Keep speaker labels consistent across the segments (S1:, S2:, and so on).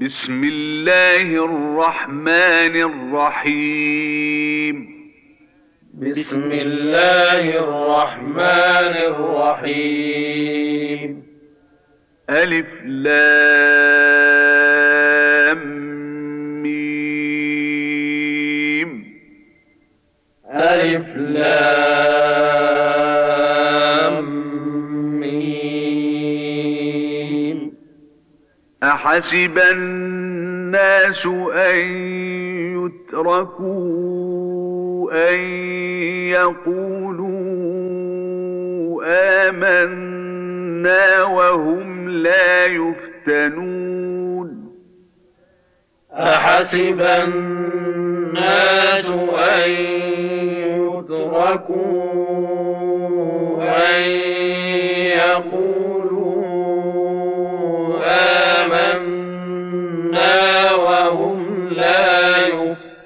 S1: بسم الله الرحمن الرحيم.
S2: بسم الله الرحمن الرحيم.
S1: ألف لام. أحسب الناس أن يتركوا أن يقولوا آمنا وهم لا يفتنون.
S2: أحسب الناس أن يتركوا أن يقولوا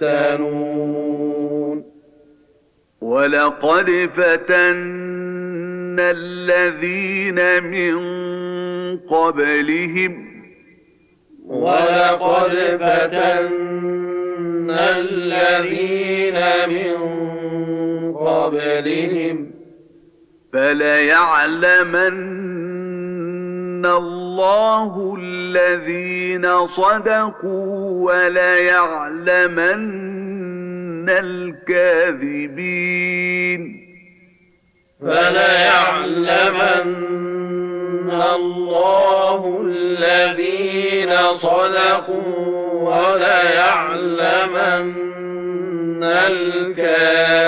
S2: يفتنون.
S1: ولقد فتنا الذين من قبلهم.
S2: ولقد فتنا الذين من قبلهم.
S1: فليعلمن الله الذين صدقوا وليعلمن الكاذبين
S2: فليعلمن الله الذين صدقوا وليعلمن الكاذبين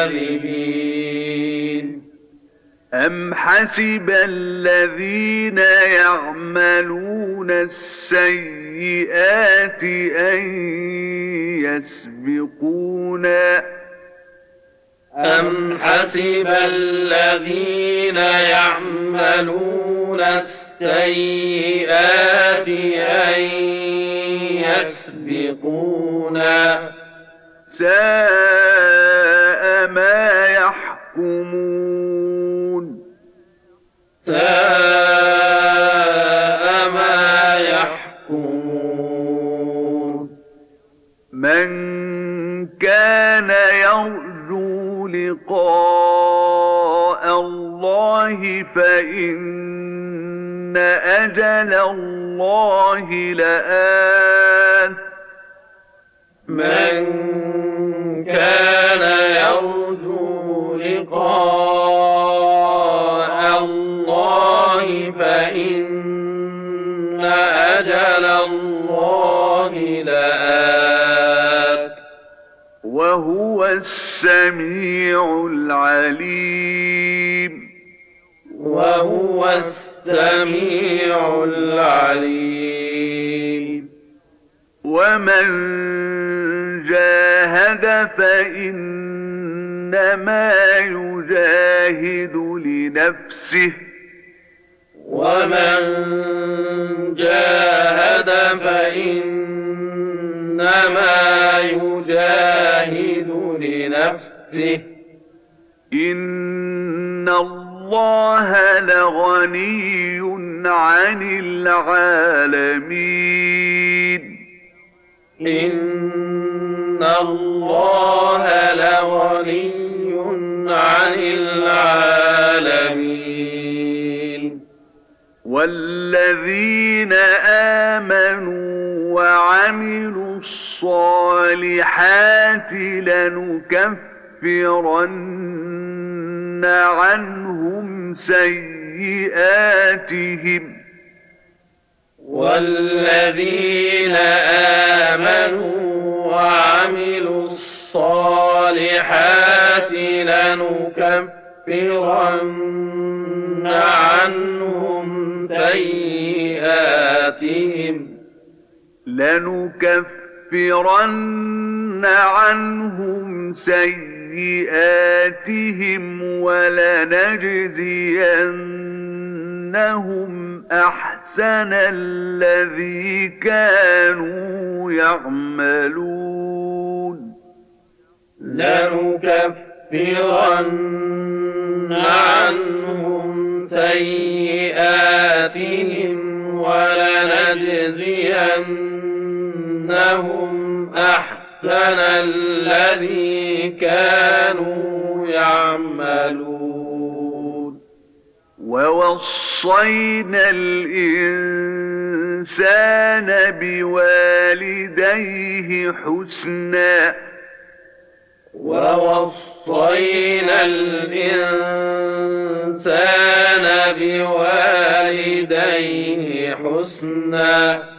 S1: أم حسب الذين يعملون السيئات أن يسبقونا
S2: أم حسب الذين يعملون السيئات أن يسبقونا
S1: ساء الله فإن أجل الله لآت.
S2: من كان يرجو لقاء الله فإن أجل الله لآت.
S1: وهو السميع العليم.
S2: وهو السميع العليم.
S1: ومن جاهد فإنما يجاهد لنفسه.
S2: ومن جاهد فإنما يجاهد لنفسه.
S1: إن الله لغني عن العالمين.
S2: إن الله لغني عن العالمين.
S1: والذين آمنوا وعملوا الصالحات لنكفرن عنهم سيئاتهم
S2: والذين آمنوا وعملوا الصالحات لنكفرن عنهم سيئاتهم
S1: لنكفرن عنهم سيئاتهم ولنجزينهم أحسن الذي كانوا يعملون.
S2: لنكفرن عنهم سيئاتهم ولنجزينهم أحسن الذي كانوا يعملون.
S1: ووصينا الإنسان بوالديه حسنا.
S2: ووصينا الإنسان بوالديه حسنا.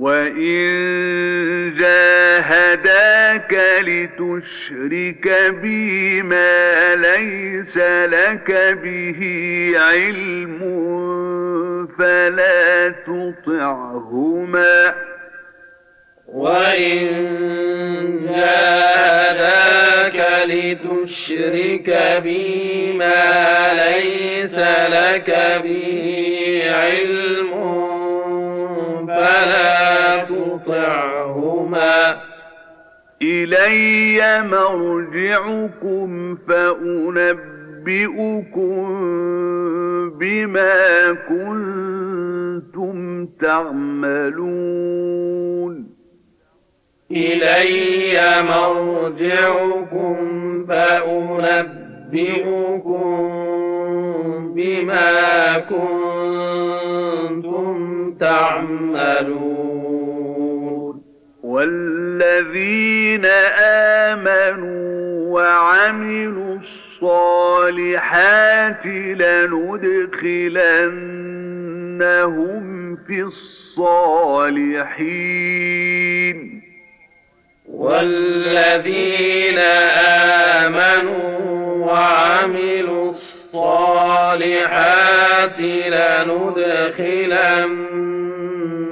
S1: وإن جاهداك لتشرك بي ما ليس لك به علم فلا تطعهما
S2: وإن جاهداك لتشرك بي ما ليس لك به علم فلا تطعهما.
S1: إلي مرجعكم فأنبئكم بما كنتم تعملون.
S2: إلي مرجعكم فأنبئكم بما كنتم تعملون.
S1: والذين آمنوا وعملوا الصالحات لندخلنهم في الصالحين.
S2: والذين آمنوا وعملوا الصالحات لندخلنهم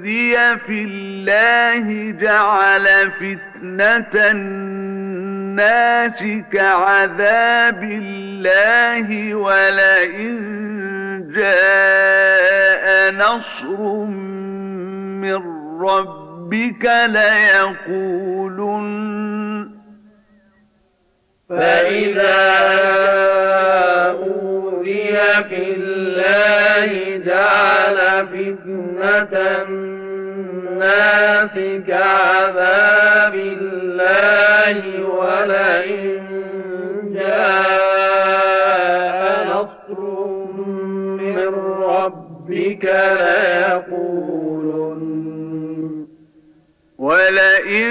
S1: أوذي في الله جعل فتنة الناس كعذاب الله ولئن جاء نصر من ربك ليقولن
S2: فإذا أوذي في الله جعل فتنة الناس كعذاب الله ولئن جاء نصر من ربك ليقولن
S1: ولئن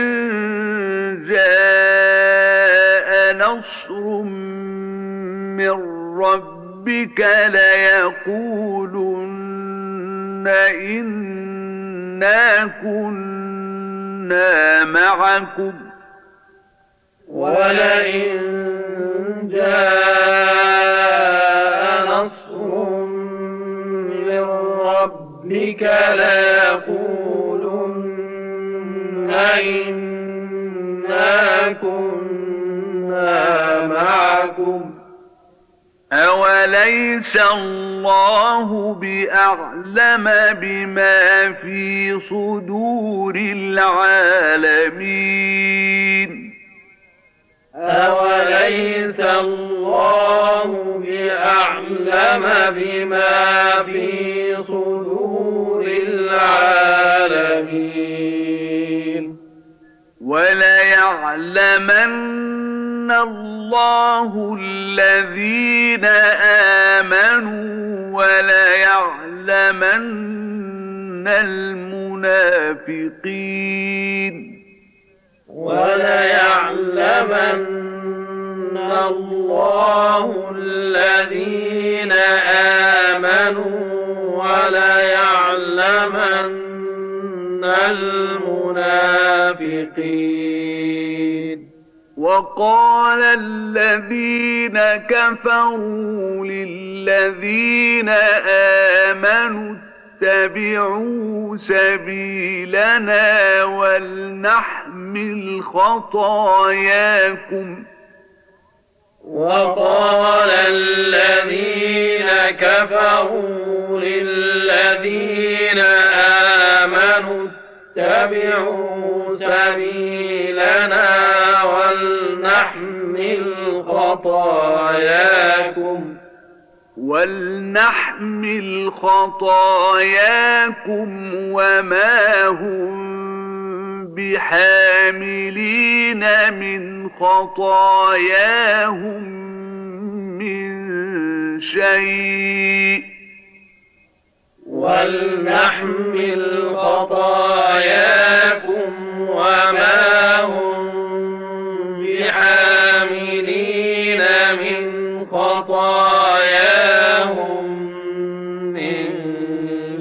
S1: جاء نصر من ربك ليقولن إنا كنا معكم
S2: ولئن جاء نصر من ربك ليقولن إنا كنا معكم
S1: أوليس الله بأعلم بما في صدور العالمين
S2: أوليس الله بأعلم بما في صدور العالمين
S1: وليعلمن اللَّهُ الَّذِينَ آمَنُوا وَلَيَعْلَمَنَّ الْمُنَافِقِينَ.
S2: وَلَيَعْلَمَنَّ اللَّهُ الَّذِينَ آمَنُوا وَلَيَعْلَمَنَّ الْمُنَافِقِينَ.
S1: وقال الذين كفروا للذين آمنوا اتبعوا سبيلنا ولنحمل خطاياكم.
S2: وقال الذين كفروا للذين آمنوا اتبعوا سبيلنا ولنحمل خطاياكم.
S1: ولنحمل خطاياكم وما هم بحاملين من خطاياهم من شيء.
S2: ولنحمل خطاياكم وما هم بحاملين من خطاياهم من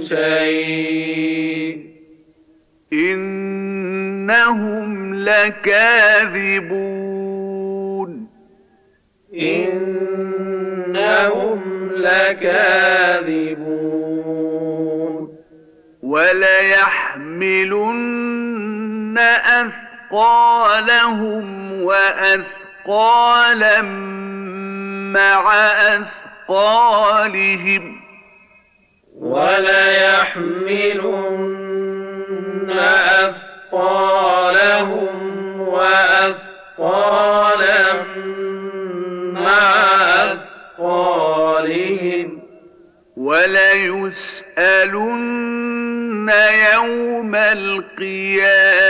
S2: شيء.
S1: إنهم لكاذبون.
S2: إنهم لكاذبون.
S1: وليحملن أثقالهم وأثقالا مع أثقالهم.
S2: وليحملن أثقالهم وأثقالا مع أثقالهم.
S1: وليسألن يوم القيامة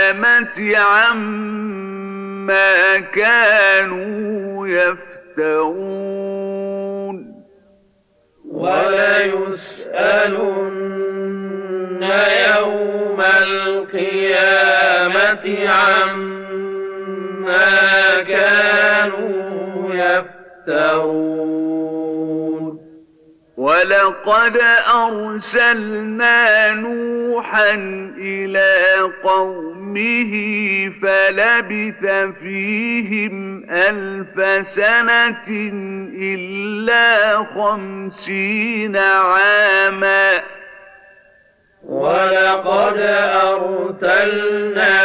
S1: عما كانوا يفترون.
S2: وليسألن يوم القيامة عما كانوا يفترون.
S1: ولقد أرسلنا نوحا إلى قومه فلبث فيهم ألف سنة إلا خمسين عاما.
S2: ولقد أرسلنا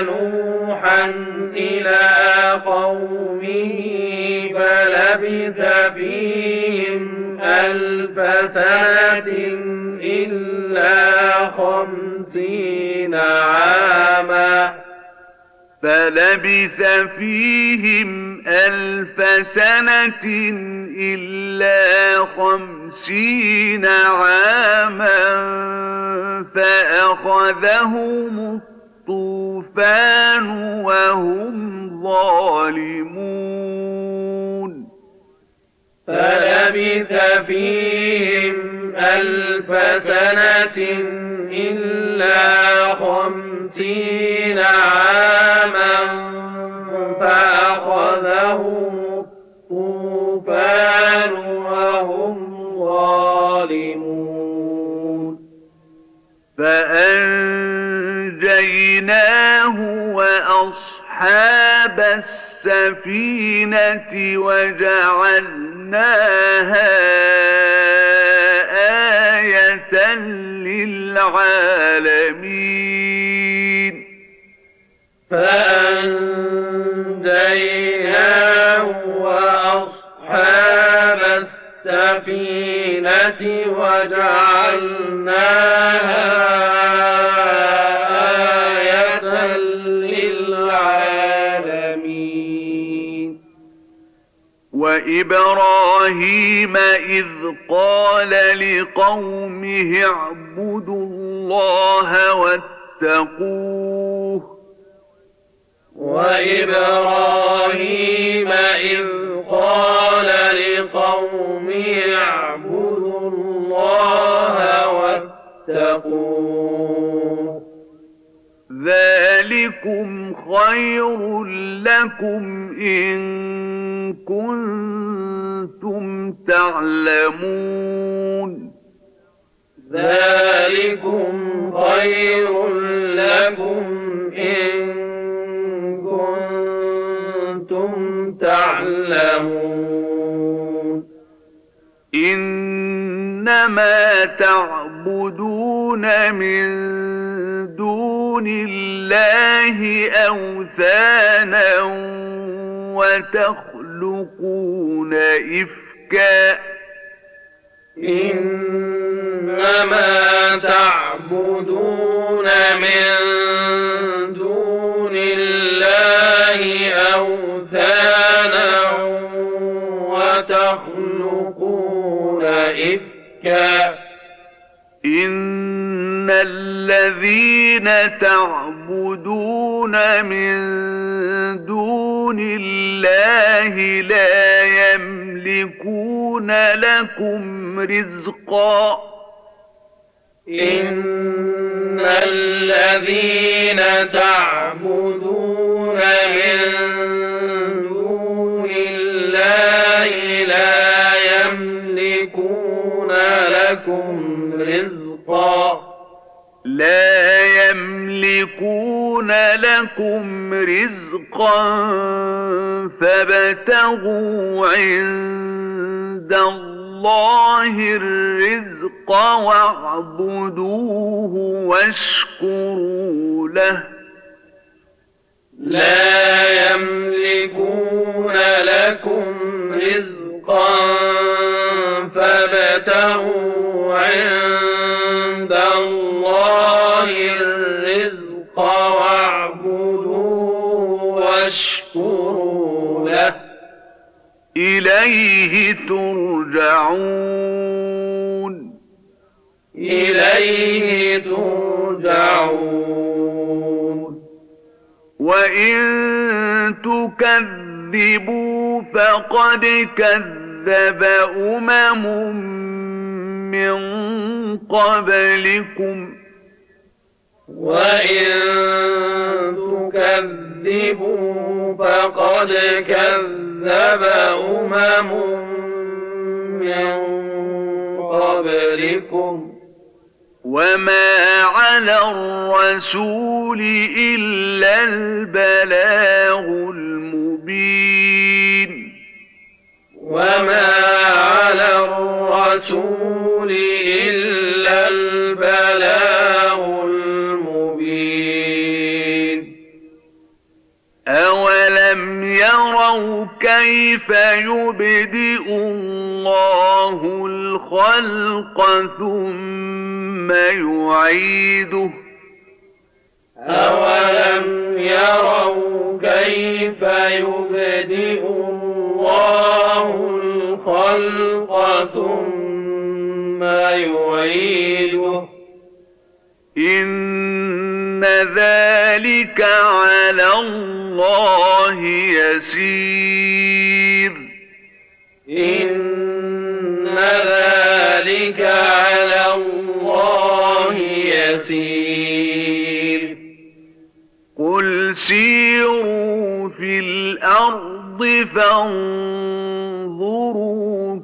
S2: نوحا إلى قومه فلبث فيهم ألف سنة إلا خمسين عاما.
S1: فلبث فيهم ألف سنة إلا خمسين عاما فأخذهم الطوفان وهم ظالمون.
S2: فلبث فيهم ألف سنة إلا خمسين عاما
S1: فأنجيناه وأصحاب السفينة وجعلناها آية للعالمين.
S2: فأنجيناه وأصحاب السفينة وجعلناها
S1: وإبراهيم إذ قال لقومه اعبدوا الله واتقوه.
S2: وإبراهيم إذ قال لقومه اعبدوا الله واتقوه.
S1: ذلكم خير لكم إن كنتم تعلمون
S2: ذلكم خير لكم إن تعلمون
S1: إنما تعبدون من دون الله أوثانا وتخلقون إفكا
S2: إنما تعبدون من دون الله أوثانا وتخلقون إفكا
S1: إن الذين تعبدون من دون الله لا يملكون لكم رزقا.
S2: إن الذين تعبدون من دون الله لا يملكون لكم رزقا.
S1: لا يملكون لكم رزقا فابتغوا عند الله الرزق واعبدوه واشكروا له.
S2: لا يملكون لكم رزقا فابتغوا عند الله الرزق واعبدوه واشكروا له.
S1: إليه ترجعون.
S2: إليه ترجعون.
S1: وإن تكذبوا فقد كذب أمم من قبلكم
S2: وإن تكذبوا فقد كذب أمم من قبلكم.
S1: وما على الرسول إلا البلاغ المبين
S2: وما على الرسول إلا البلاغ المبين.
S1: أولم يروا كيف يبدئ الله الخلق ثم يعيده؟
S2: أولم يروا كيف يبدئ الله الخلق ثم يعيده.
S1: إن ذلك على الله يسير
S2: إن ذلك على الله يسير.
S1: قل سيروا في الأرض فانظروا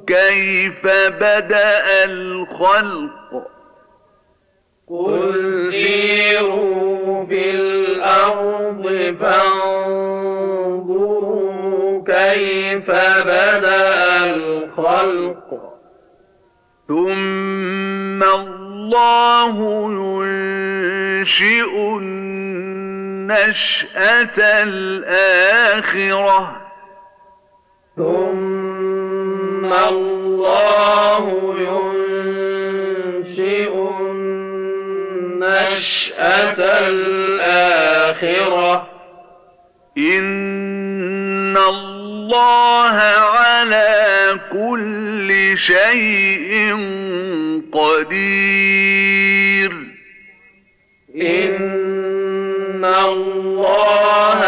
S1: كيف بدأ الخلق؟
S2: قل سيروا في الأرض فانظروا كيف بدأ الخلق.
S1: ثم الله ينشئ النشأة الآخرة.
S2: ثم الله ينشئ النشأة الآخرة
S1: إن الله على كل شيء قدير
S2: إن الله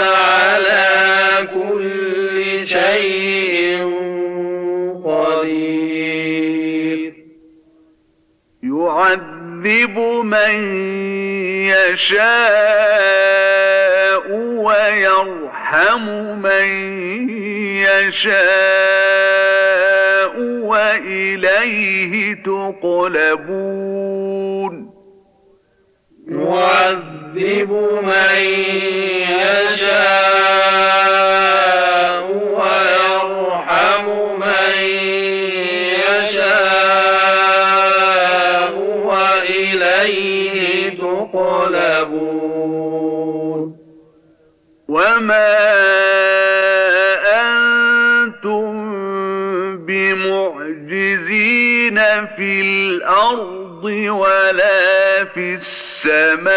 S1: يعذب من يشاء ويرحم من يشاء وإليه تقلبون.
S2: يعذب من يشاء
S1: وما أنتم بمعجزين في الأرض ولا في السماء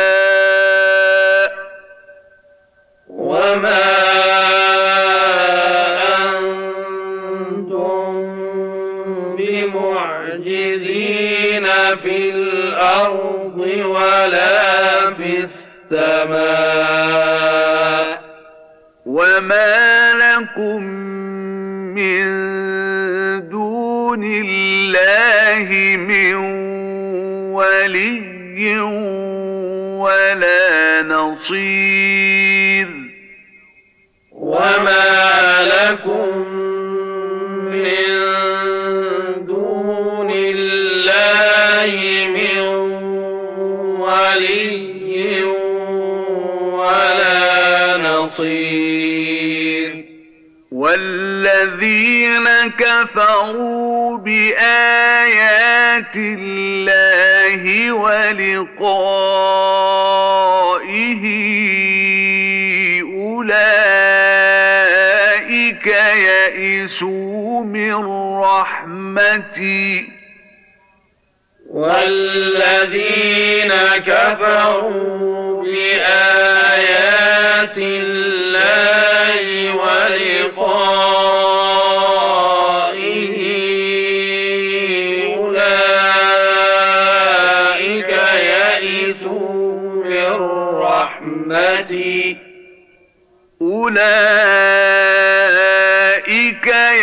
S2: وما أنتم بمعجزين في الأرض ولا في السماء
S1: وما لكم من دون الله من ولي ولا نصير.
S2: وما لكم من
S1: والذين كفروا بآيات الله ولقائه أولئك يئسوا من رحمتي.
S2: والذين كفروا بآيات الله ولقائه رحمتي
S1: أولئك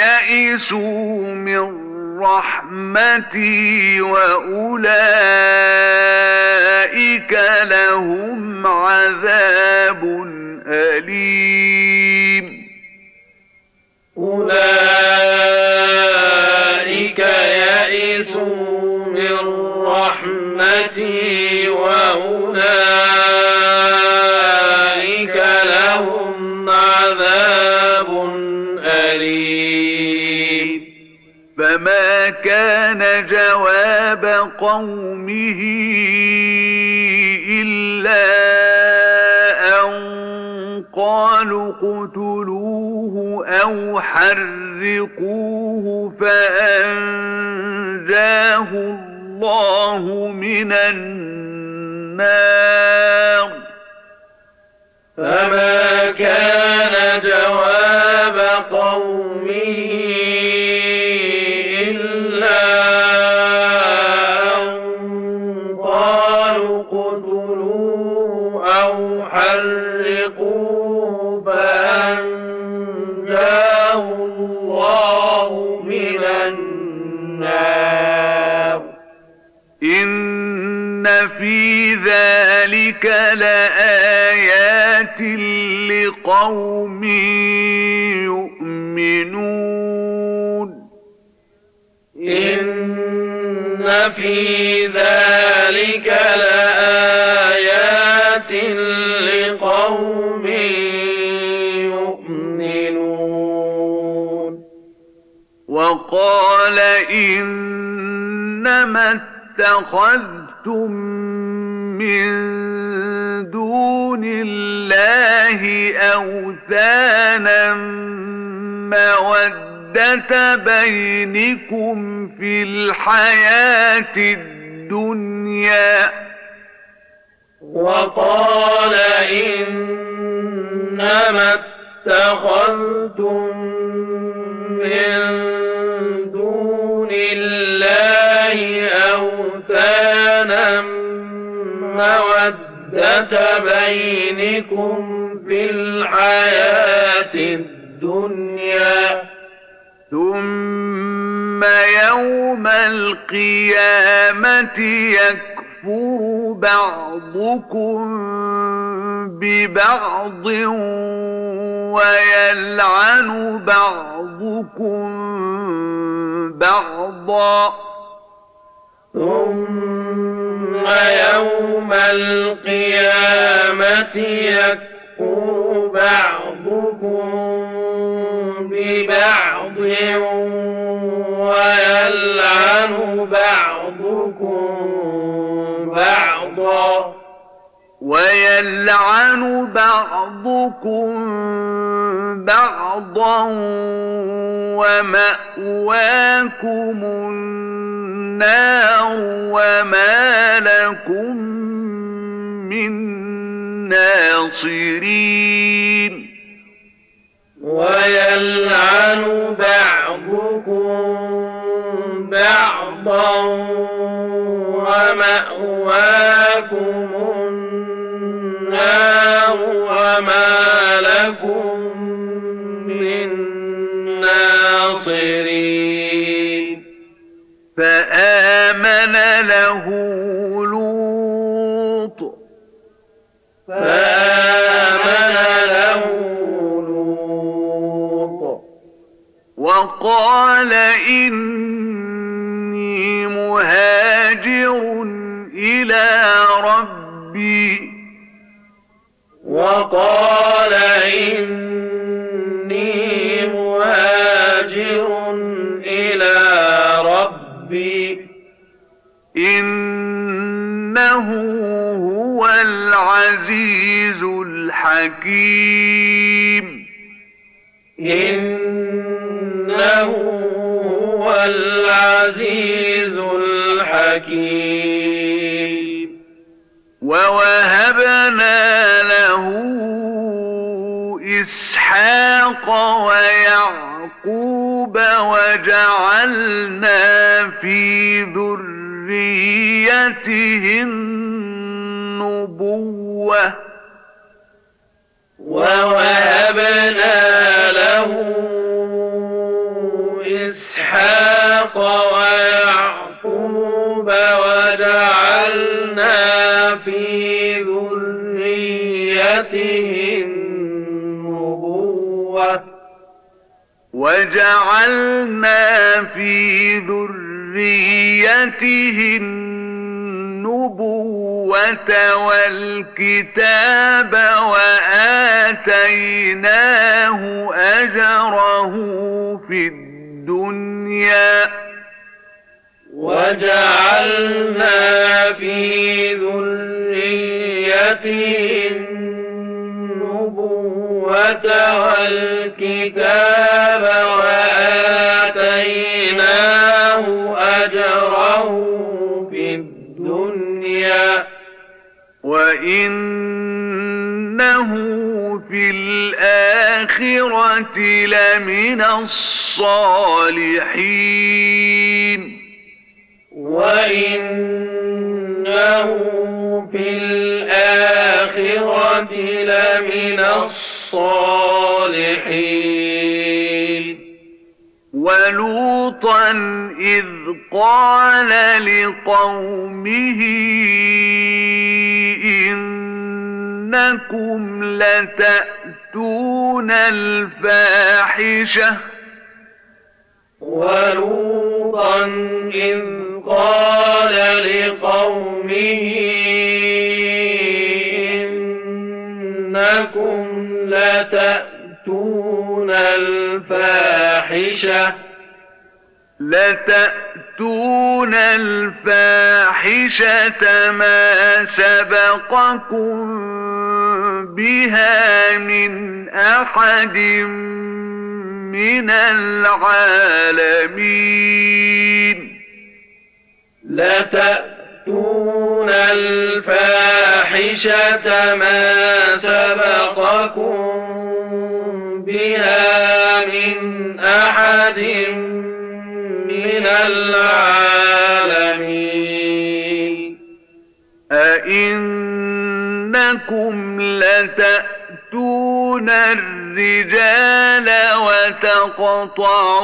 S1: يئسوا من رحمتي وأولئك لهم عذاب أليم قومه إلا أن قالوا اقتلوه أو حرقوه فأنجاه الله من النار.
S2: فما
S1: ذلك لآيات لقوم يؤمنون
S2: إن في ذلك لآيات لقوم يؤمنون
S1: وقال إنما اتخذتم من دون الله أوثانا مودة بينكم في الحياة الدنيا.
S2: وقال إنما اتخذتم من دون الله أوثانا مودة بينكم في الحياة الدنيا.
S1: ثم يوم القيامة يكفر بعضكم ببعض ويلعن بعضكم بعضا.
S2: ثم يوم القيامة يكفر بعضكم ببعض ويلعن بعضكم بعضا.
S1: ويلعن بعضكم بعضا ومأواكم النار وما لكم من ناصرين.
S2: ويلعن بعضكم بعضا ومأواكم النار وما لكم من ناصرين.
S1: فآمن له لوط.
S2: فآمن له لوط.
S1: وقال إني مهاجر إلى ربي.
S2: وقال إني
S1: الحكيم
S2: إنه هو العزيز الحكيم.
S1: ووهبنا له إسحاق ويعقوب وجعلنا في ذريته النبوة.
S2: ووهبنا له إسحاق ويعقوب وجعلنا في ذريته النبوة
S1: وجعلنا في ذريته النبوة والكتاب وآتيناه أجره في الدنيا
S2: وجعلنا في ذريته النبوة والكتاب
S1: وإنه في الآخرة لمن الصالحين
S2: وإنه في الآخرة لمن الصالحين
S1: ولوطا إذ قال لقومه إنكم لتأتون الفاحشة.
S2: ولوطا إذ قال لقومه إنكم لتأتون الفاحشة.
S1: لتأتون الفاحشة ما سبقكم بها من أحد من العالمين.
S2: لتأتون الفاحشة ما سبقكم بها من أحد من العالمين.
S1: أئنكم لتأتون الرجال وتقطعون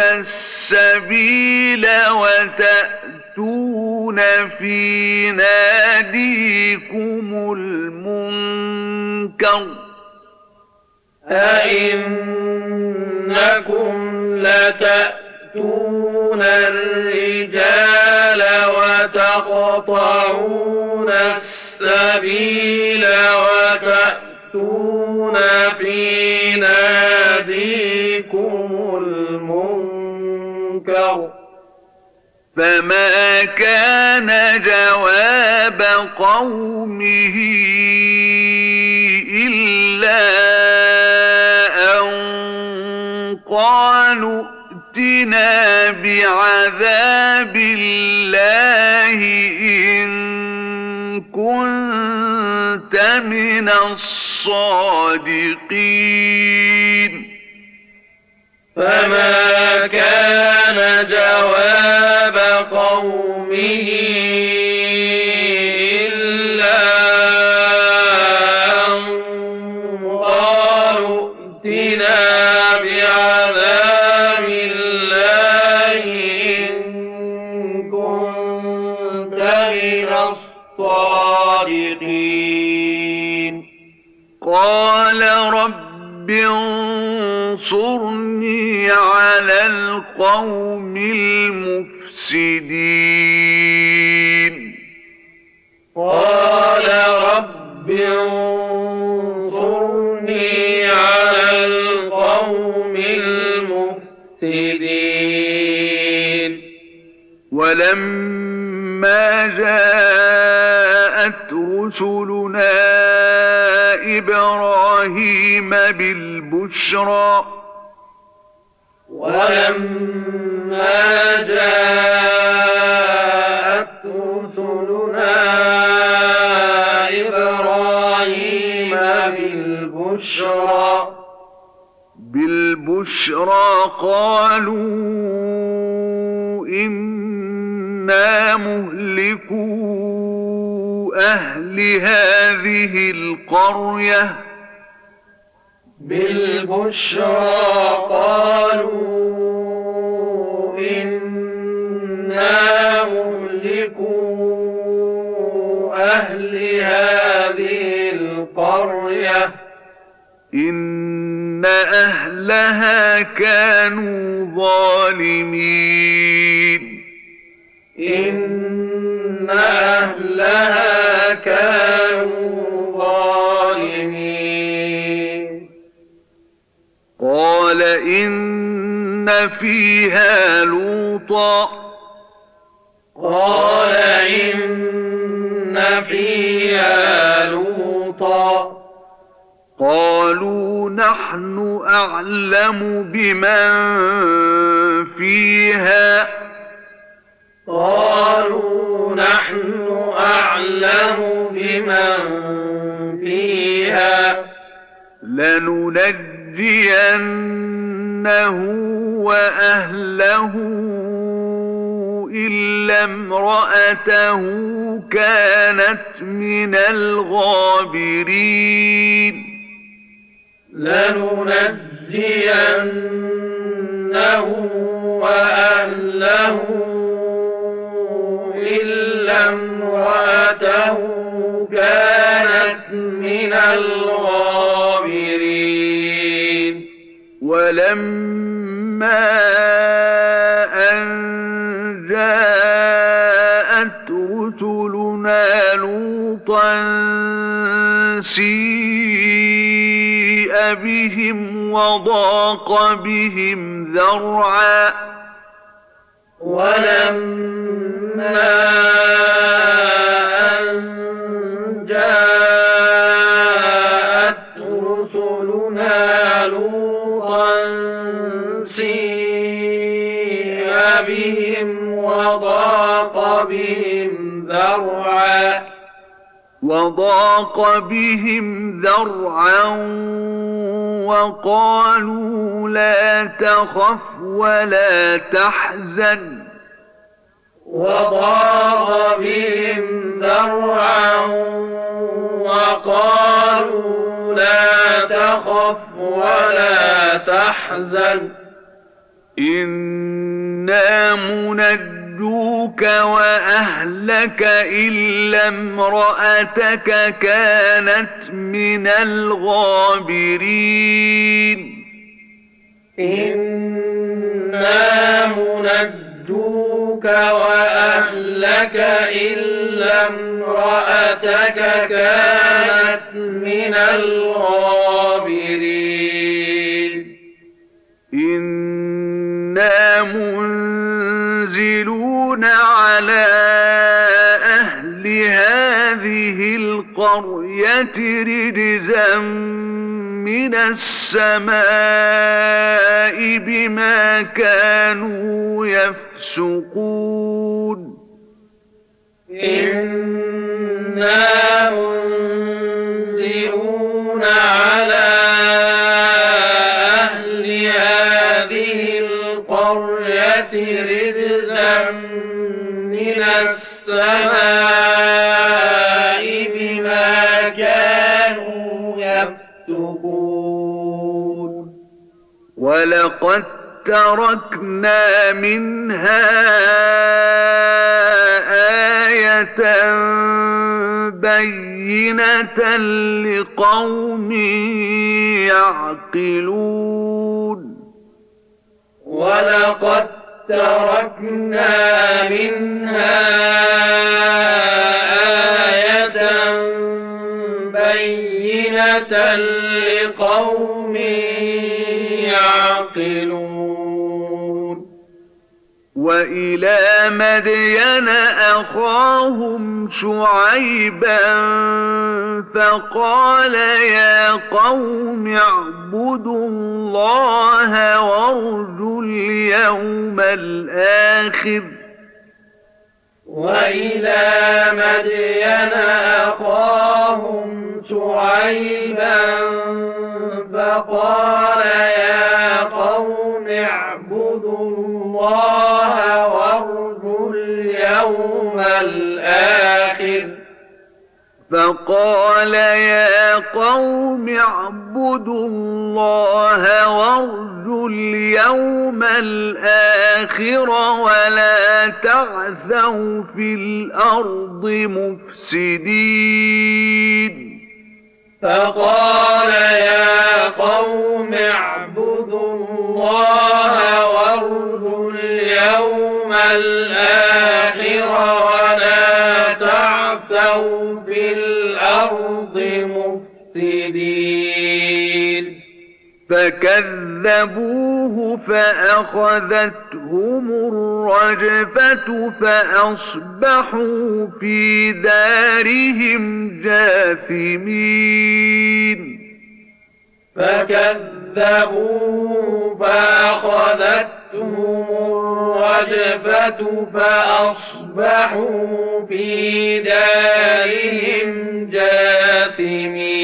S1: السبيل وتأتون في ناديكم المنكر
S2: أئنكم لتأتون الرجال وتقطعون السبيل وتأتون في ناديكم المنكر
S1: فما كان جواب قومه إلا قالوا ائتنا بعذاب الله إن كنت من الصادقين.
S2: فما كان جواب قومه
S1: بالبشرى قالوا إنا مهلكو أهل هذه القرية إن أهلها كانوا ظالمين
S2: إن أهلها
S1: إن فيها لوطا
S2: قال إن فيها لوطا
S1: قالوا نحن أعلم بمن فيها
S2: قالوا نحن أعلم بمن فيها
S1: لننجينه وأهله إلا امرأته كانت من الغابرين
S2: لننجينه وأهله إلا امرأته كانت من الغابرين
S1: ولما أن جاءت رسلنا لوطا سيء بهم وضاق بهم ذرعا
S2: ولما وضاق بهم ذرعا.
S1: وضاق بهم ذرعا وقالوا لا تخف ولا تحزن.
S2: وضاق بهم ذرعا وقالوا لا تخف ولا تحزن.
S1: إنا منجوك وأهلك إلا امرأتك كانت من الغابرين
S2: إنا منجوك وأهلك إلا امرأتك كانت من الغابرين
S1: إنا منزلون على أهل هذه القرية رجزا من السماء بما كانوا يفسقون.
S2: إنا منزلون على من السماء بما كانوا يفسقون
S1: ولقد تركنا منها آية بينة لقوم يعقلون.
S2: ولقد تركنا منها آية بينة لقوم يعقلون
S1: وإلى مدين أخاهم شعيبا فقال يا قوم اعبدوا الله وارجوا اليوم الآخر.
S2: وإلى مدين أخاهم شعيبا فقال يا قوم اعبدوا الله وارجوا اليوم الآخر.
S1: فقال يا قوم اعبدوا الله وارجوا اليوم الآخر ولا تعثوا في الأرض مفسدين.
S2: فقال يا قوم اعبدوا الله اليوم الآخر ولا تعثوا في الأرض مفسدين.
S1: فكذبوه فأخذتهم الرجفة فأصبحوا في دارهم جاثمين.
S2: فكذبوه فأخذتهم الرجفة فأصبحوا في دارهم جاثمين.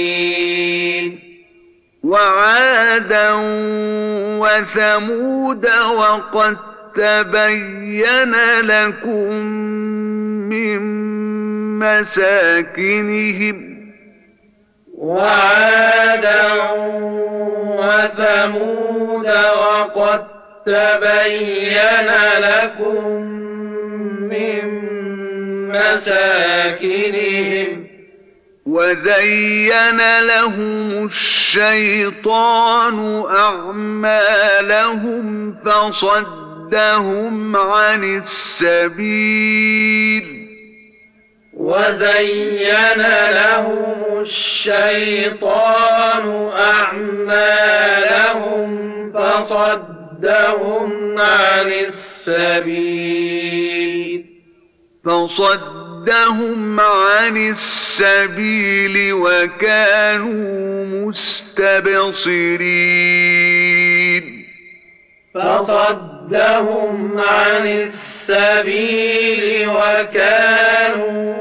S1: وعادا وثمود وقد تبين لكم من مساكنهم
S2: وعادا وثمود وقد تبين لكم من مساكنهم.
S1: وزين لهم الشيطان أعمالهم فصدهم عن السبيل.
S2: وزين لهم الشيطان أعمالهم فصدهم عن السبيل
S1: فصدهم عن السبيل وكانوا مستبصرين
S2: فصدهم عن السبيل وكانوا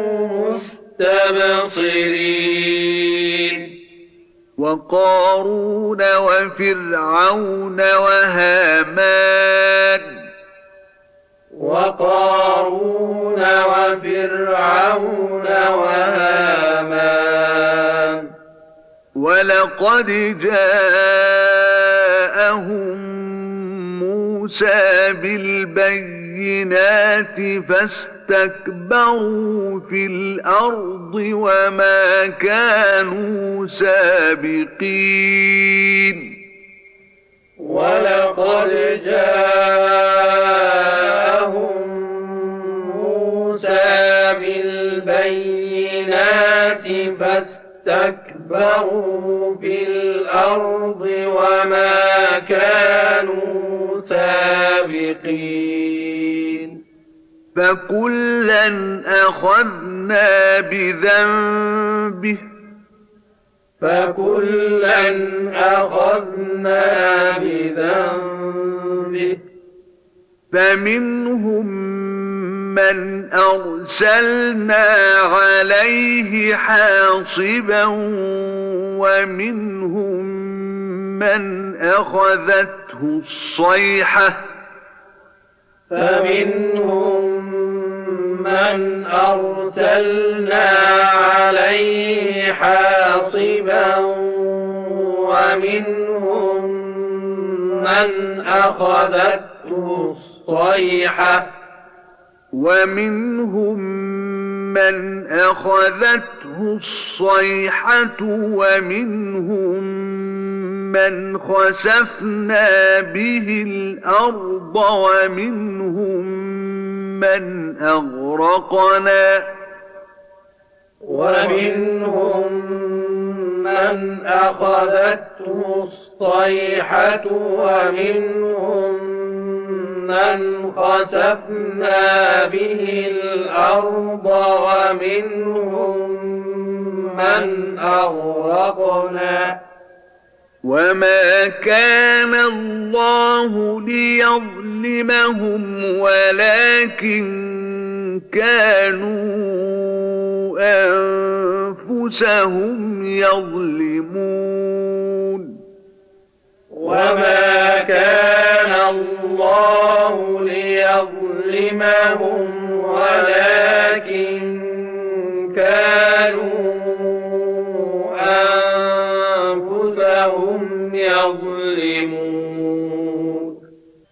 S2: مستبصرين.
S1: وقارون وفرعون وهامان.
S2: وقارون وفرعون وهامان.
S1: ولقد جاءهم موسى بالبينات فاستكبروا في الأرض وما كانوا سابقين.
S2: ولقد جاءهم موسى بالبينات فاستكبروا في الأرض وما كانوا سابقين
S1: فكلا أخذنا بذنبه.
S2: فكلا أخذنا بذنبه.
S1: فمنهم من أرسلنا عليه حاصبا ومنهم من أخذته الصيحة.
S2: فمنهم من أرسلنا عليه حاصبا ومنهم من أخذته الصيحة.
S1: ومنهم من أخذته الصيحة ومنهم من خسفنا به الأرض ومنهم من أغرقنا
S2: ومنهم من أخذته الصيحة ومنهم من خسفنا به الأرض ومنهم من أغرقنا
S1: وما كان الله ليظلمهم ولكن كانوا أنفسهم يظلمون
S2: وما كان الله ليظلمهم ولكن كانوا يظلمون.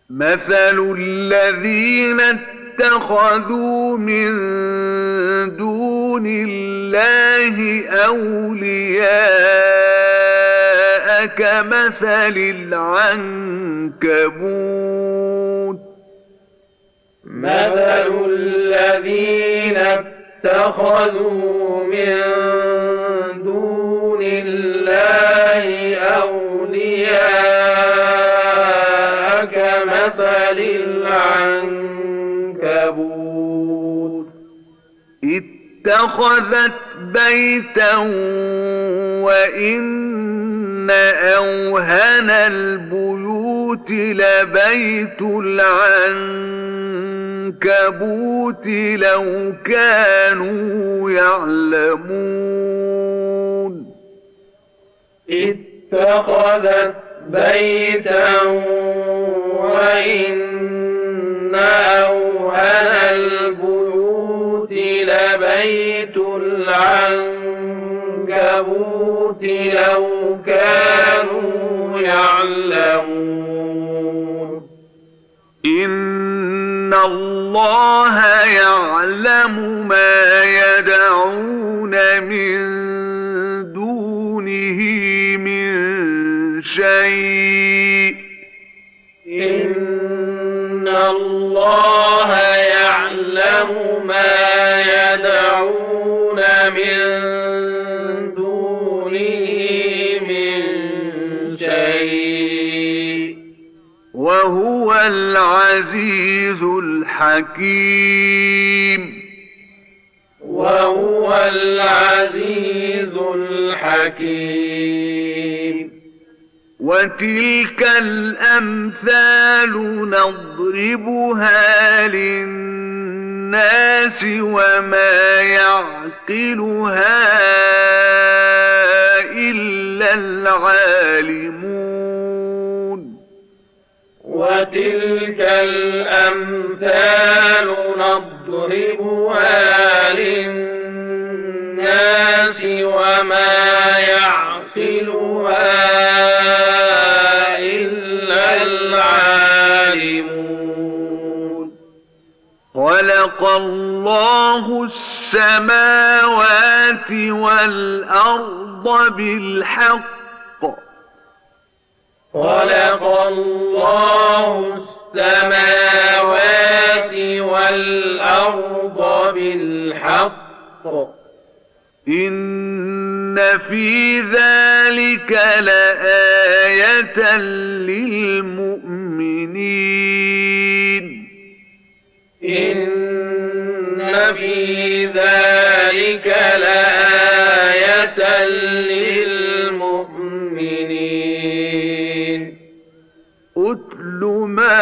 S1: مثل الذين اتخذوا من دون الله أولياء كمثل العنكبوت.
S2: مثل الذين اتخذوا من دون الله أولياء كمثل العنكبوت.
S1: اتخذت بيتا وإن أوهن البيوت لبيت العنكبوت لو كانوا يعلمون.
S2: اتخذت بيتا وإن أوهن البيوت لبيت العنكبوت لو كانوا يعلمون.
S1: إن الله يعلم ما يدعون من دونه شيء.
S2: إن الله يعلم ما يدعون من دونه من شيء.
S1: وهو العزيز الحكيم.
S2: وهو العزيز الحكيم.
S1: وتلك الأمثال نضربها للناس وما يعقلها إلا العالمون.
S2: وتلك الأمثال نضربها للناس وما يعقلها
S1: الله السماوات والأرض بالحق.
S2: خلق الله السماوات والأرض بالحق.
S1: إن في ذلك لآية للمؤمنين.
S2: إن
S1: وفي ذلك لآية للمؤمنين. أتل ما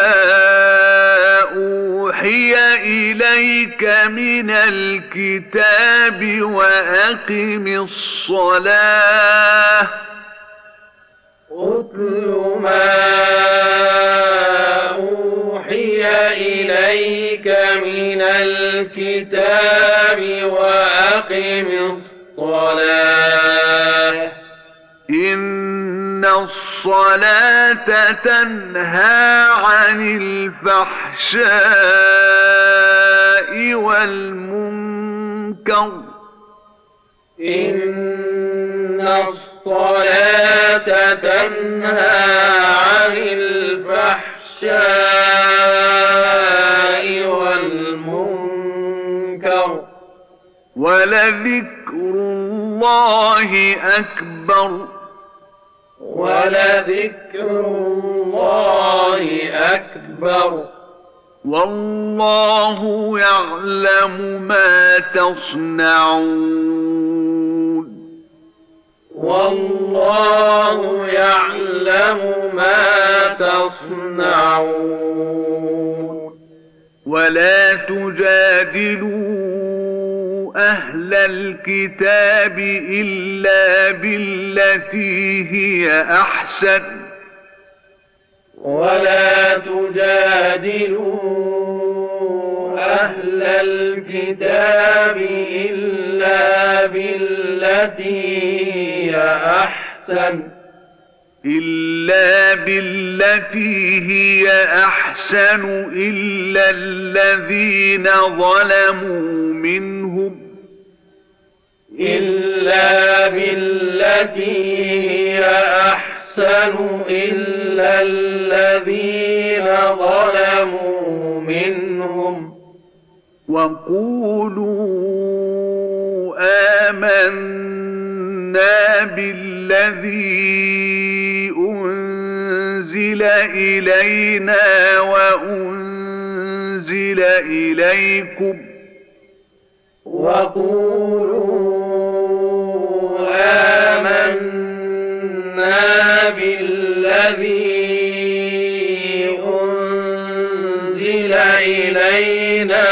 S1: أوحي إليك من الكتاب وأقم الصلاة.
S2: أتل ما إليك من الكتاب وأقم الصلاة.
S1: إن الصلاة تنهى عن الفحشاء والمنكر.
S2: إن الصلاة تنهى عن الفحشاء والمنكر
S1: ولذكر الله أكبر.
S2: ولذكر الله أكبر.
S1: والله يعلم ما تصنعون.
S2: والله يعلم ما تصنعون.
S1: ولا تجادلوا أهل الكتاب إلا بالتي هي أحسن
S2: ولا تجادلوا أهل الكتاب إلا بالتي هي أحسن
S1: إلا بالتي هي أحسن إلا الذين ظلموا منهم.
S2: إلا بالتي هي أحسن إلا الذين ظلموا منهم.
S1: وقولوا آمنا بالذي أنزل إلينا وأنزل إليكم
S2: وقولوا آمنا بالذي أنزل إلينا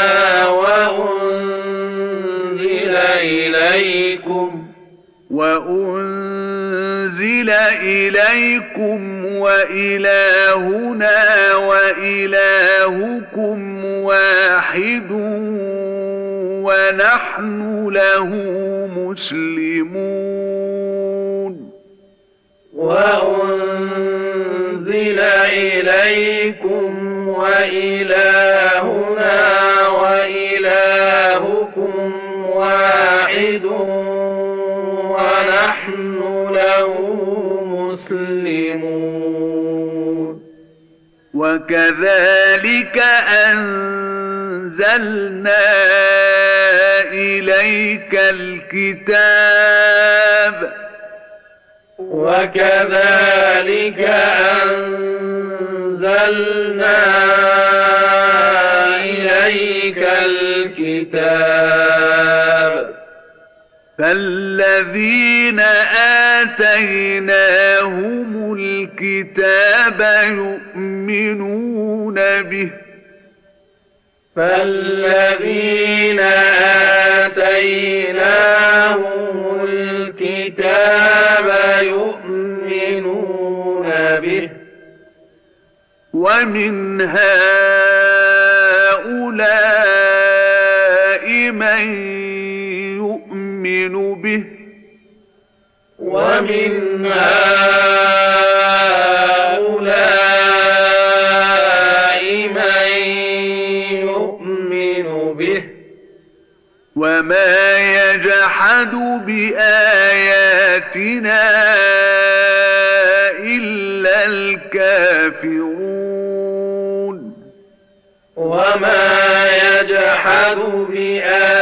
S2: وأنزل إليكم
S1: وأنزل إليكم وإلهنا وإلهكم واحد ونحن له مسلمون.
S2: وأنزل إليكم وإلهنا
S1: وكذلك أنزلنا إليك الكتاب.
S2: وكذلك أنزلنا إليك الكتاب.
S1: فالذين آتيناهم الكتاب يؤمنون به.
S2: فالذين آتيناهم الكتاب يؤمنون به.
S1: ومن هؤلاء من يؤمن به.
S2: ومن هؤلاء من يؤمن به.
S1: وما يجحد بآياتنا إلا الكافرون.
S2: وما يجحد بآياتنا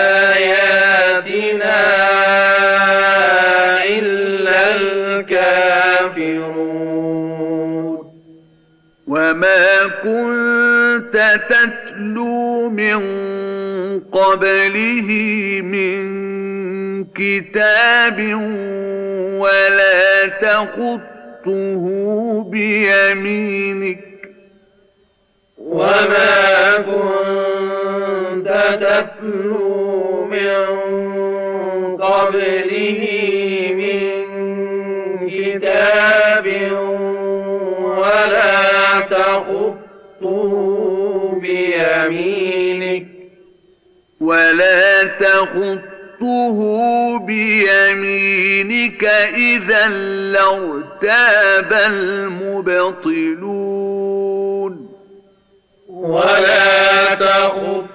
S1: كنت تتلو من قبله من كتاب ولا تخط تخطه بيمينك.
S2: وما كنت تتلو من قبله من كتاب بيمينك
S1: ولا تخطه بيمينك إذا لارتاب المبطلون.
S2: ولا تخطه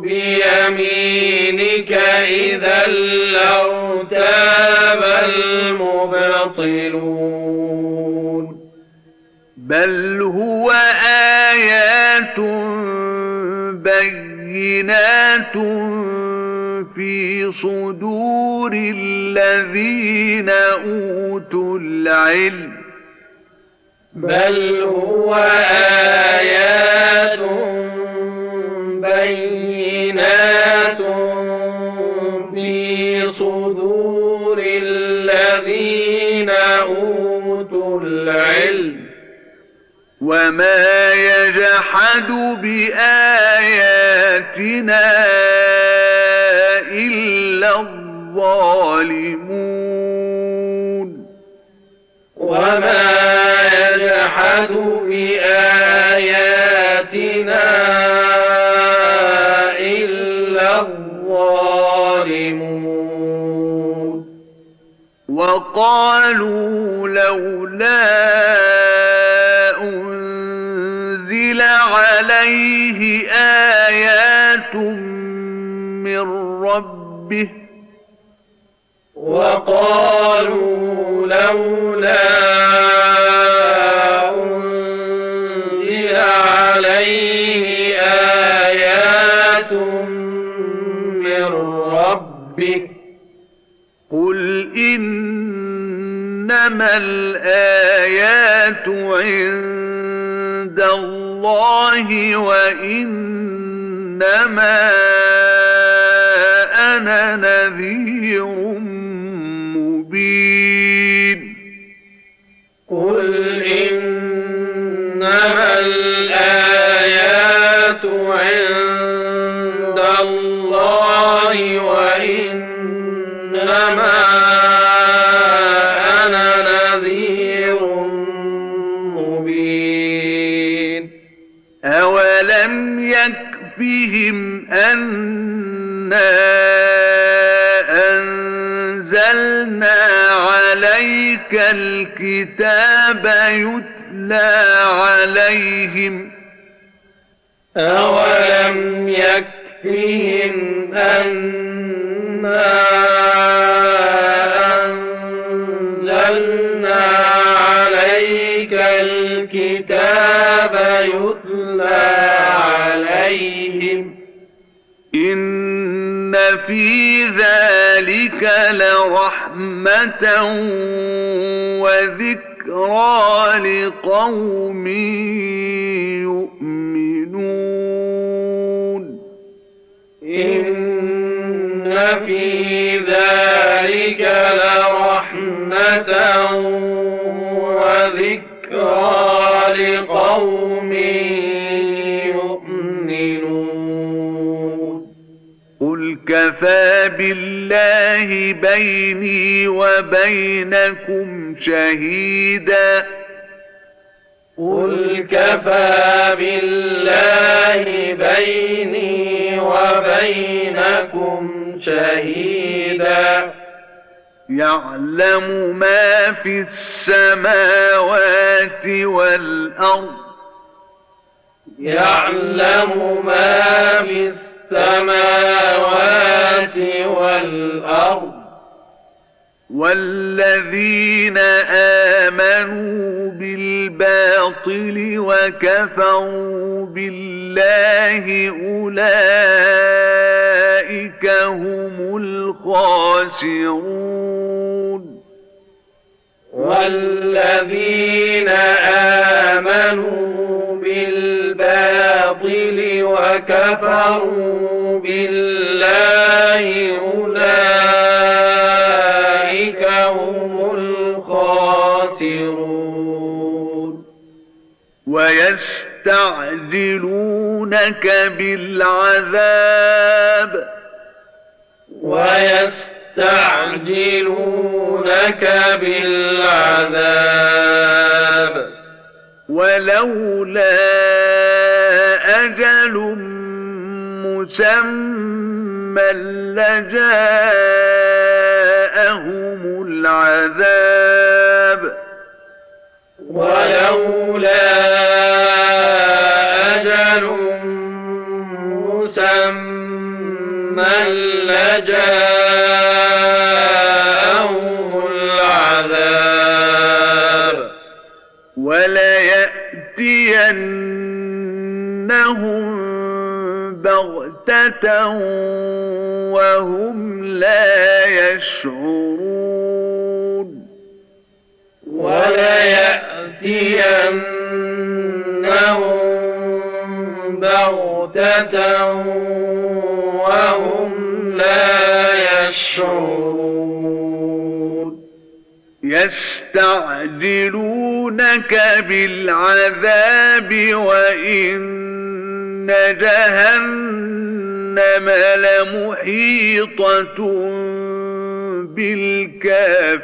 S2: بيمينك إذا لارتاب المبطلون.
S1: بل هو آيات بينات في صدور الذين أوتوا العلم
S2: بل هو آيات بينات في صدور الذين أوتوا العلم
S1: وما يجحد بآياتنا إلا الظالمون
S2: وما يجحد بآياتنا إلا الظالمون
S1: وقالوا لولا عليه آيات من ربه.
S2: وقالوا لولا أنزل عليه آيات من ربه.
S1: قل إنما الآيات عند الله. وإنما أنا نذير الكتاب يتلى عليهم
S2: أولم يكفهم أنا أنزلنا عليك الكتاب يتلى عليهم
S1: إن في ذلك لرحمة وذكرى لقوم يؤمنون
S2: إن في ذلك لرحمة
S1: كفى بالله بيني وبينكم شهيدا.
S2: قل كفى بالله بيني وبينكم شهيدا.
S1: يعلم ما في السماوات والأرض.
S2: يعلم ما في السماوات والأرض.
S1: والذين آمنوا بالباطل وكفروا بالله أولئك هم الخاسرون.
S2: والذين آمنوا وكفروا بالله أولئك هم الخاسرون.
S1: ويستعجلونك بالعذاب.
S2: ويستعجلونك بالعذاب.
S1: ولولا أجل مسمى لجاءهم العذاب وهم لا يشعرون
S2: وليأتينهم بغتة وهم لا يشعرون
S1: يستعجلونك بالعذاب وإن جهنم لمحيطة بالكافرين.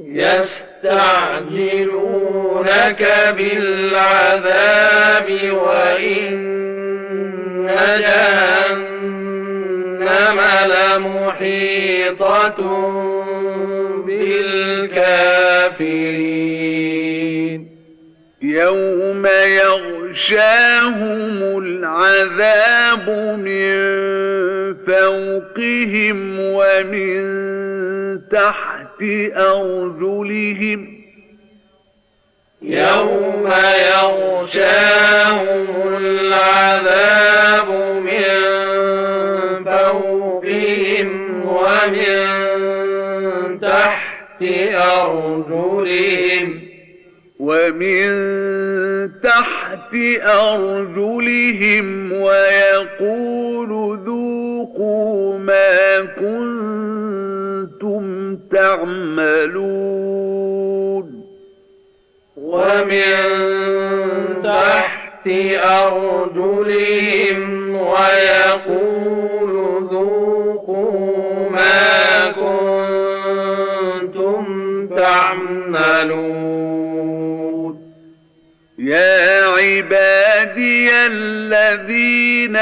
S2: يستعجلونك بالعذاب وإن جهنم لمحيطة بالكافرين.
S1: يوم يغشاهم العذاب من فوقهم ومن تحت أرجلهم
S2: يوم يغشاهم العذاب من فوقهم ومن تحت أرجلهم
S1: ومن تحت أرجلهم ويقول ذوقوا ما كنتم تعملون.
S2: ومن تحت أرجلهم ويقول ذوقوا ما كنتم تعملون.
S1: يا عبادي الذين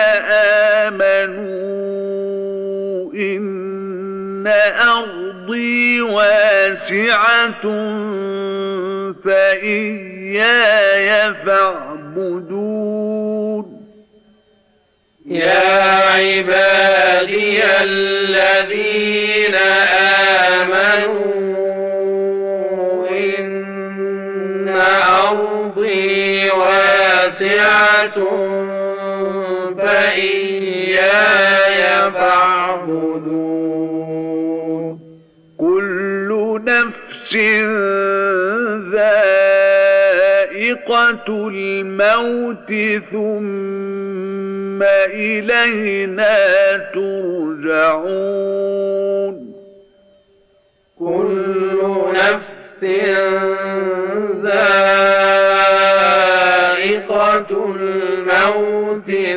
S1: آمنوا إن أرضي واسعة فإياي فاعبدون.
S2: يا عبادي الذين آمنوا فإياي فاعبدون.
S1: كل نفس ذائقة الموت ثم إلينا ترجعون.
S2: كل نفس ذائقة الموت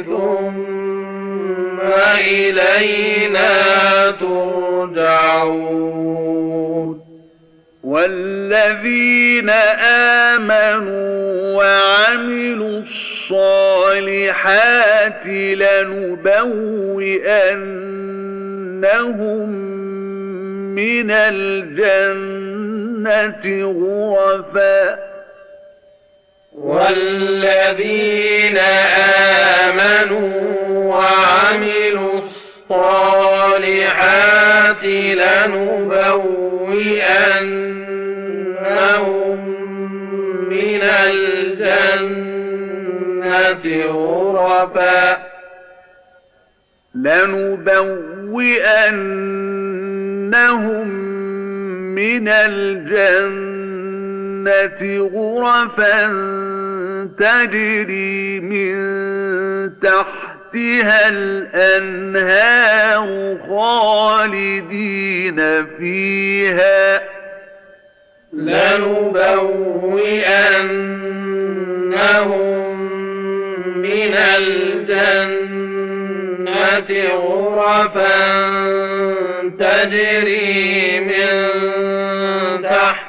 S2: ثم إلينا ترجعون.
S1: والذين آمنوا وعملوا الصالحات لنبوئنهم من الجنة غرفا.
S2: والذين آمنوا وعملوا الصالحات لنبوئنهم من الجنة غرفا
S1: لنبوئنهم من الجنة الجنة غرفا تجري من تحتها الأنهار خالدين فيها.
S2: لنبوئنهم من الجنة غرفا تجري من تحتها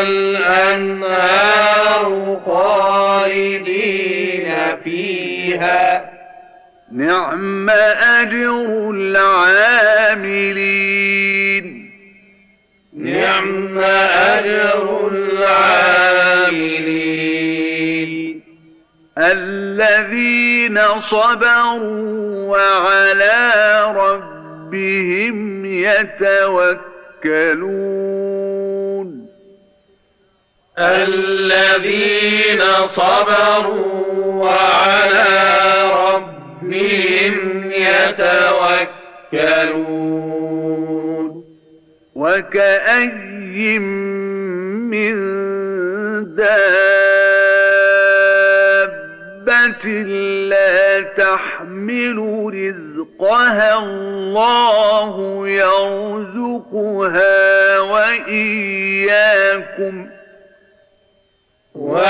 S2: الأنهار خالدين فيها.
S1: نعم أجر العاملين.
S2: نعم أجر العاملين.
S1: الذين صبروا وعلى ربهم يتوكلون.
S2: الذين صبروا وعلى ربهم يتوكلون.
S1: وكأي من دابة لا تحمل رزقها الله يرزقها وإياكم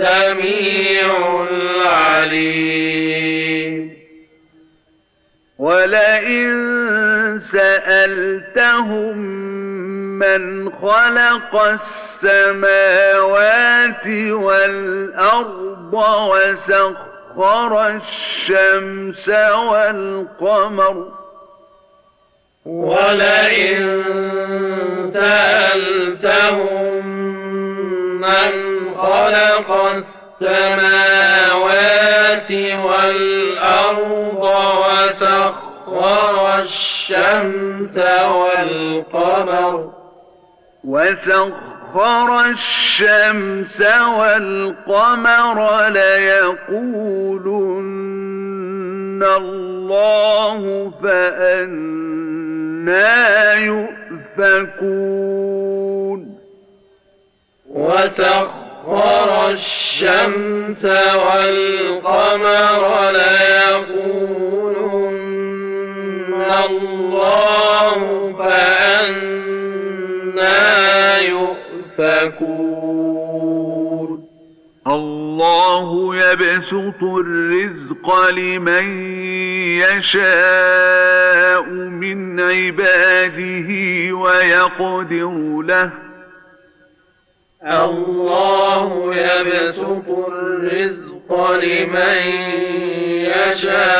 S2: السميع العليم.
S1: ولئن سألتهم من خلق السماوات والأرض وسخر الشمس والقمر
S2: ولئن سألتهم من خلق السماوات والأرض وسخر الشمس والقمر.
S1: وسخر الشمس والقمر ليقولن الله فأنا يؤفكون.
S2: وسخر الشمس والقمر ليقولن الله فأنا يؤفكون.
S1: الله يبسط الرزق لمن يشاء من عباده ويقدر له
S2: الله يبسط الرزق لمن يشاء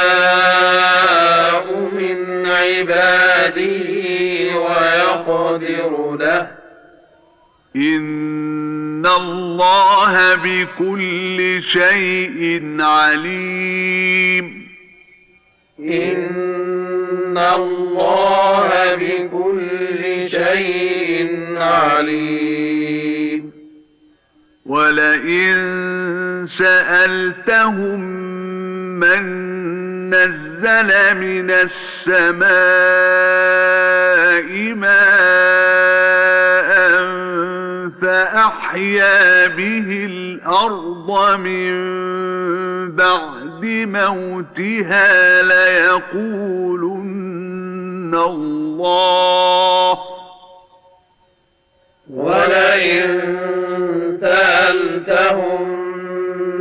S2: من عباده ويقدر له.
S1: إن الله بكل شيء عليم.
S2: إن الله بكل شيء عليم.
S1: ولئن سألتهم من نزل من السماء ماء فأحيا به الأرض من بعد موتها ليقولن الله.
S2: ولئن سألتهم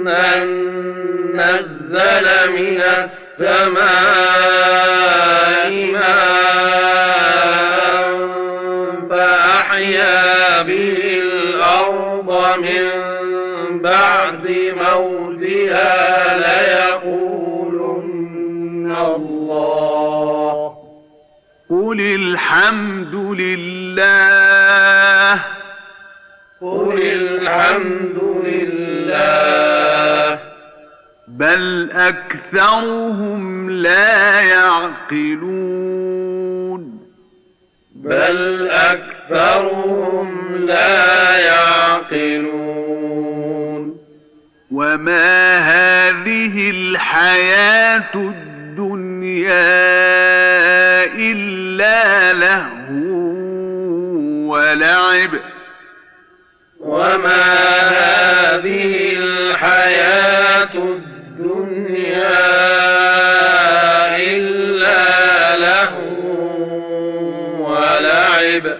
S2: من نزل من السماء ماء فأحيا به الأرض من بعد موتها ليقولن الله.
S1: قل الحمد لله
S2: قل الحمد لله.
S1: بل أكثرهم لا يعقلون.
S2: بل أكثرهم لا يعقلون.
S1: وما هذه الحياة الدنيا إلا لهو ولعب.
S2: وما هذه الحياة الدنيا إلا له ولعب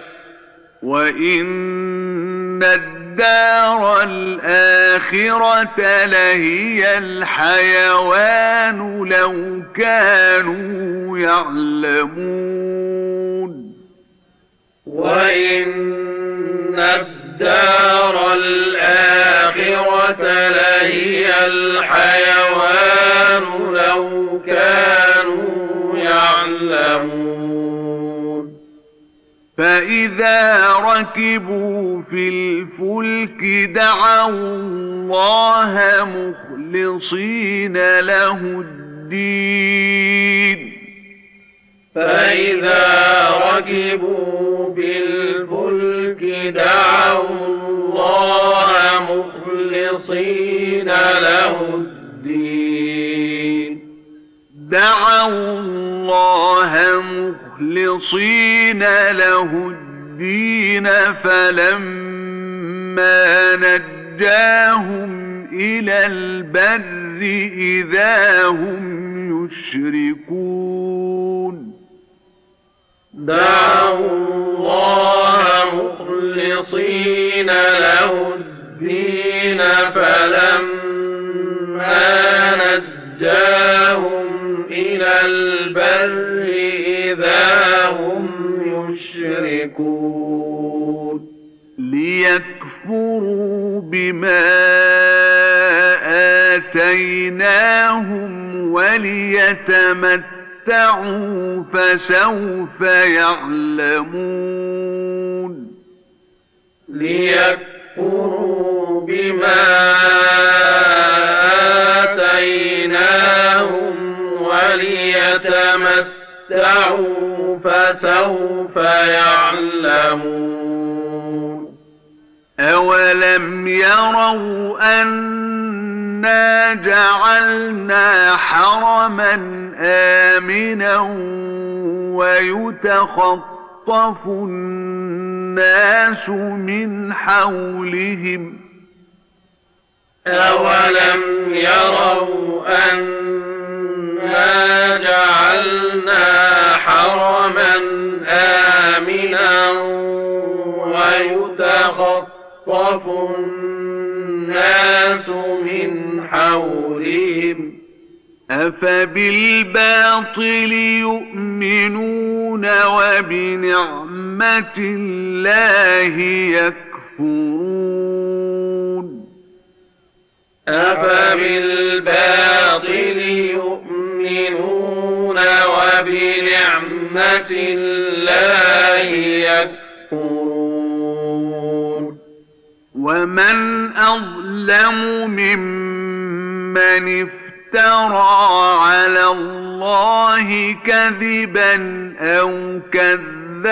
S1: وإن الدار الآخرة لهي الحيوان لو كانوا يعلمون
S2: وإن الدار الآخرة لهي الحيوان لو كانوا يعلمون.
S1: فإذا ركبوا في الفلك دعوا الله مخلصين له الدين.
S2: فإذا ركبوا بالفلك دعوا الله مخلصين له الدين.
S1: دعوا الله مخلصين له الدين فلما نجاهم إلى البر إذا هم يشركون.
S2: دعوا الله مخلصين له الدين فلما نجاهم إلى البر إذا هم يشركون.
S1: ليكفروا بما آتيناهم وليتمتعوا فسوف يعلمون
S2: ليكفروا بما آتيناهم وليتمتعوا فسوف يعلمون
S1: أولم يروا أنا جعلنا حرما آمنا ويتخطف الناس من حولهم
S2: أولم يروا أنا جعلنا حرما آمنا ويتخطف الناس من حولهم.
S1: أفبالباطل يؤمنون وبنعمة الله يكفرون.
S2: أفبالباطل يؤمنون وبنعمة الله يكفرون.
S1: ومن أظلم ممن افترى على الله كذبا أو كذب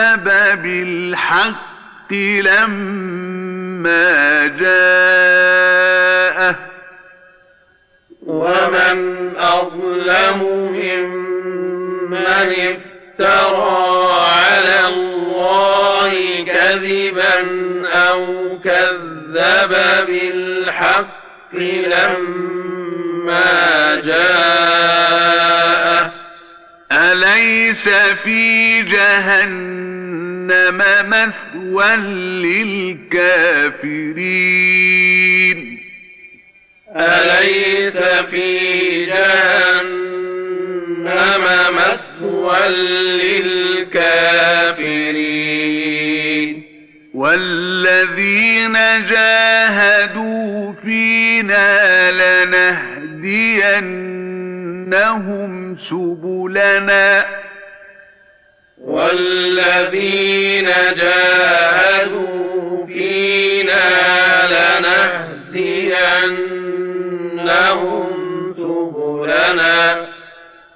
S1: بالحق لما جاءه
S2: ومن أظلم ممن افترى على الله كذبا أو كذب بالحق لما جاءه.
S1: أليس في جهنم مثوى للكافرين؟
S2: أليس في جهنم مثوى للكافرين؟
S1: والذين جاهدوا فينا لنهدينهم سبلنا.
S2: والذين جاهدوا فينا لنهدينهم سبلنا.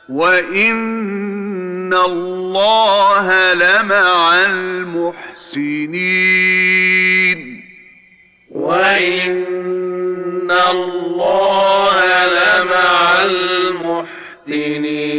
S1: وإن الله لمع المحسنين.
S2: سنين وإن الله لمع المحسنين.